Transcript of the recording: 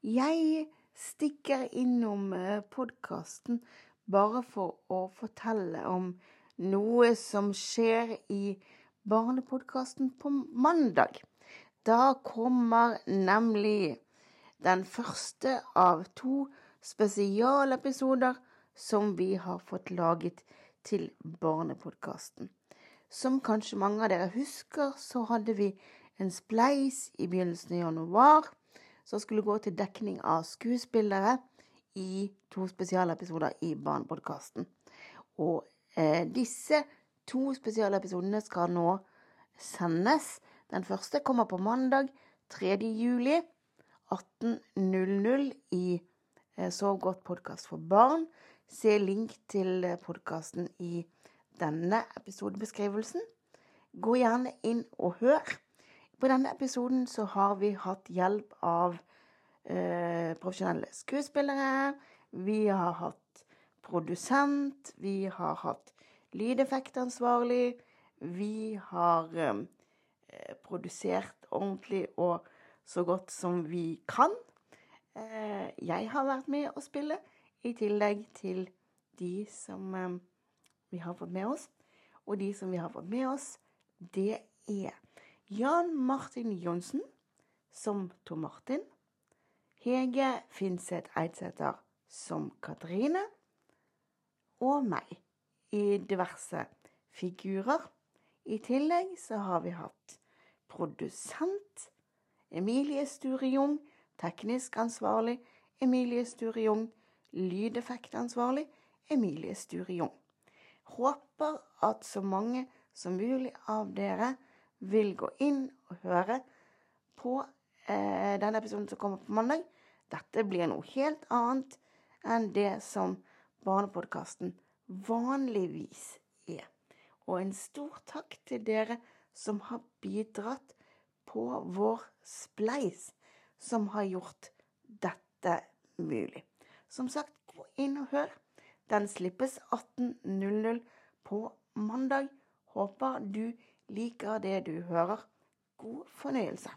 Jeg stikker innom podkasten bare for å fortelle om noe som skjer i Barnepodkasten på mandag. Da kommer nemlig den første av to spesialepisoder som vi har fått laget til Barnepodkasten. Som kanskje mange av dere husker, så hadde vi en spleis i begynnelsen av januar som skulle gå til dekning av skuespillere i to spesialepisoder i Barnepodkasten. Og eh, disse to spesialepisodene skal nå sendes. Den første kommer på mandag 3. juli 18.00 i eh, Sov godt podkast for barn. Se link til eh, podkasten i denne episodebeskrivelsen. Gå gjerne inn og hør. På denne episoden så har vi hatt hjelp av eh, profesjonelle skuespillere. Vi har hatt produsent. Vi har hatt lydeffektansvarlig. Vi har eh, produsert ordentlig og så godt som vi kan. Eh, jeg har vært med å spille, i tillegg til de som eh, vi har fått med oss. Og de som vi har fått med oss, det er Jan Martin Johnsen som Tor Martin. Hege Finseth Eidsæter som Katrine. Og meg i diverse figurer. I tillegg så har vi hatt produsent Emilie Sture Jung, teknisk ansvarlig Emilie Sture Jung, lydeffektansvarlig Emilie Sture Jung. Håper at så mange som mulig av dere vil gå inn og høre på eh, denne episoden som kommer på mandag. Dette blir noe helt annet enn det som Barnepodkasten vanligvis er. Og en stor takk til dere som har bidratt på vår spleis, som har gjort dette mulig. Som sagt, gå inn og hør. Den slippes 18.00 på mandag. Håper du liker det du hører. God fornøyelse.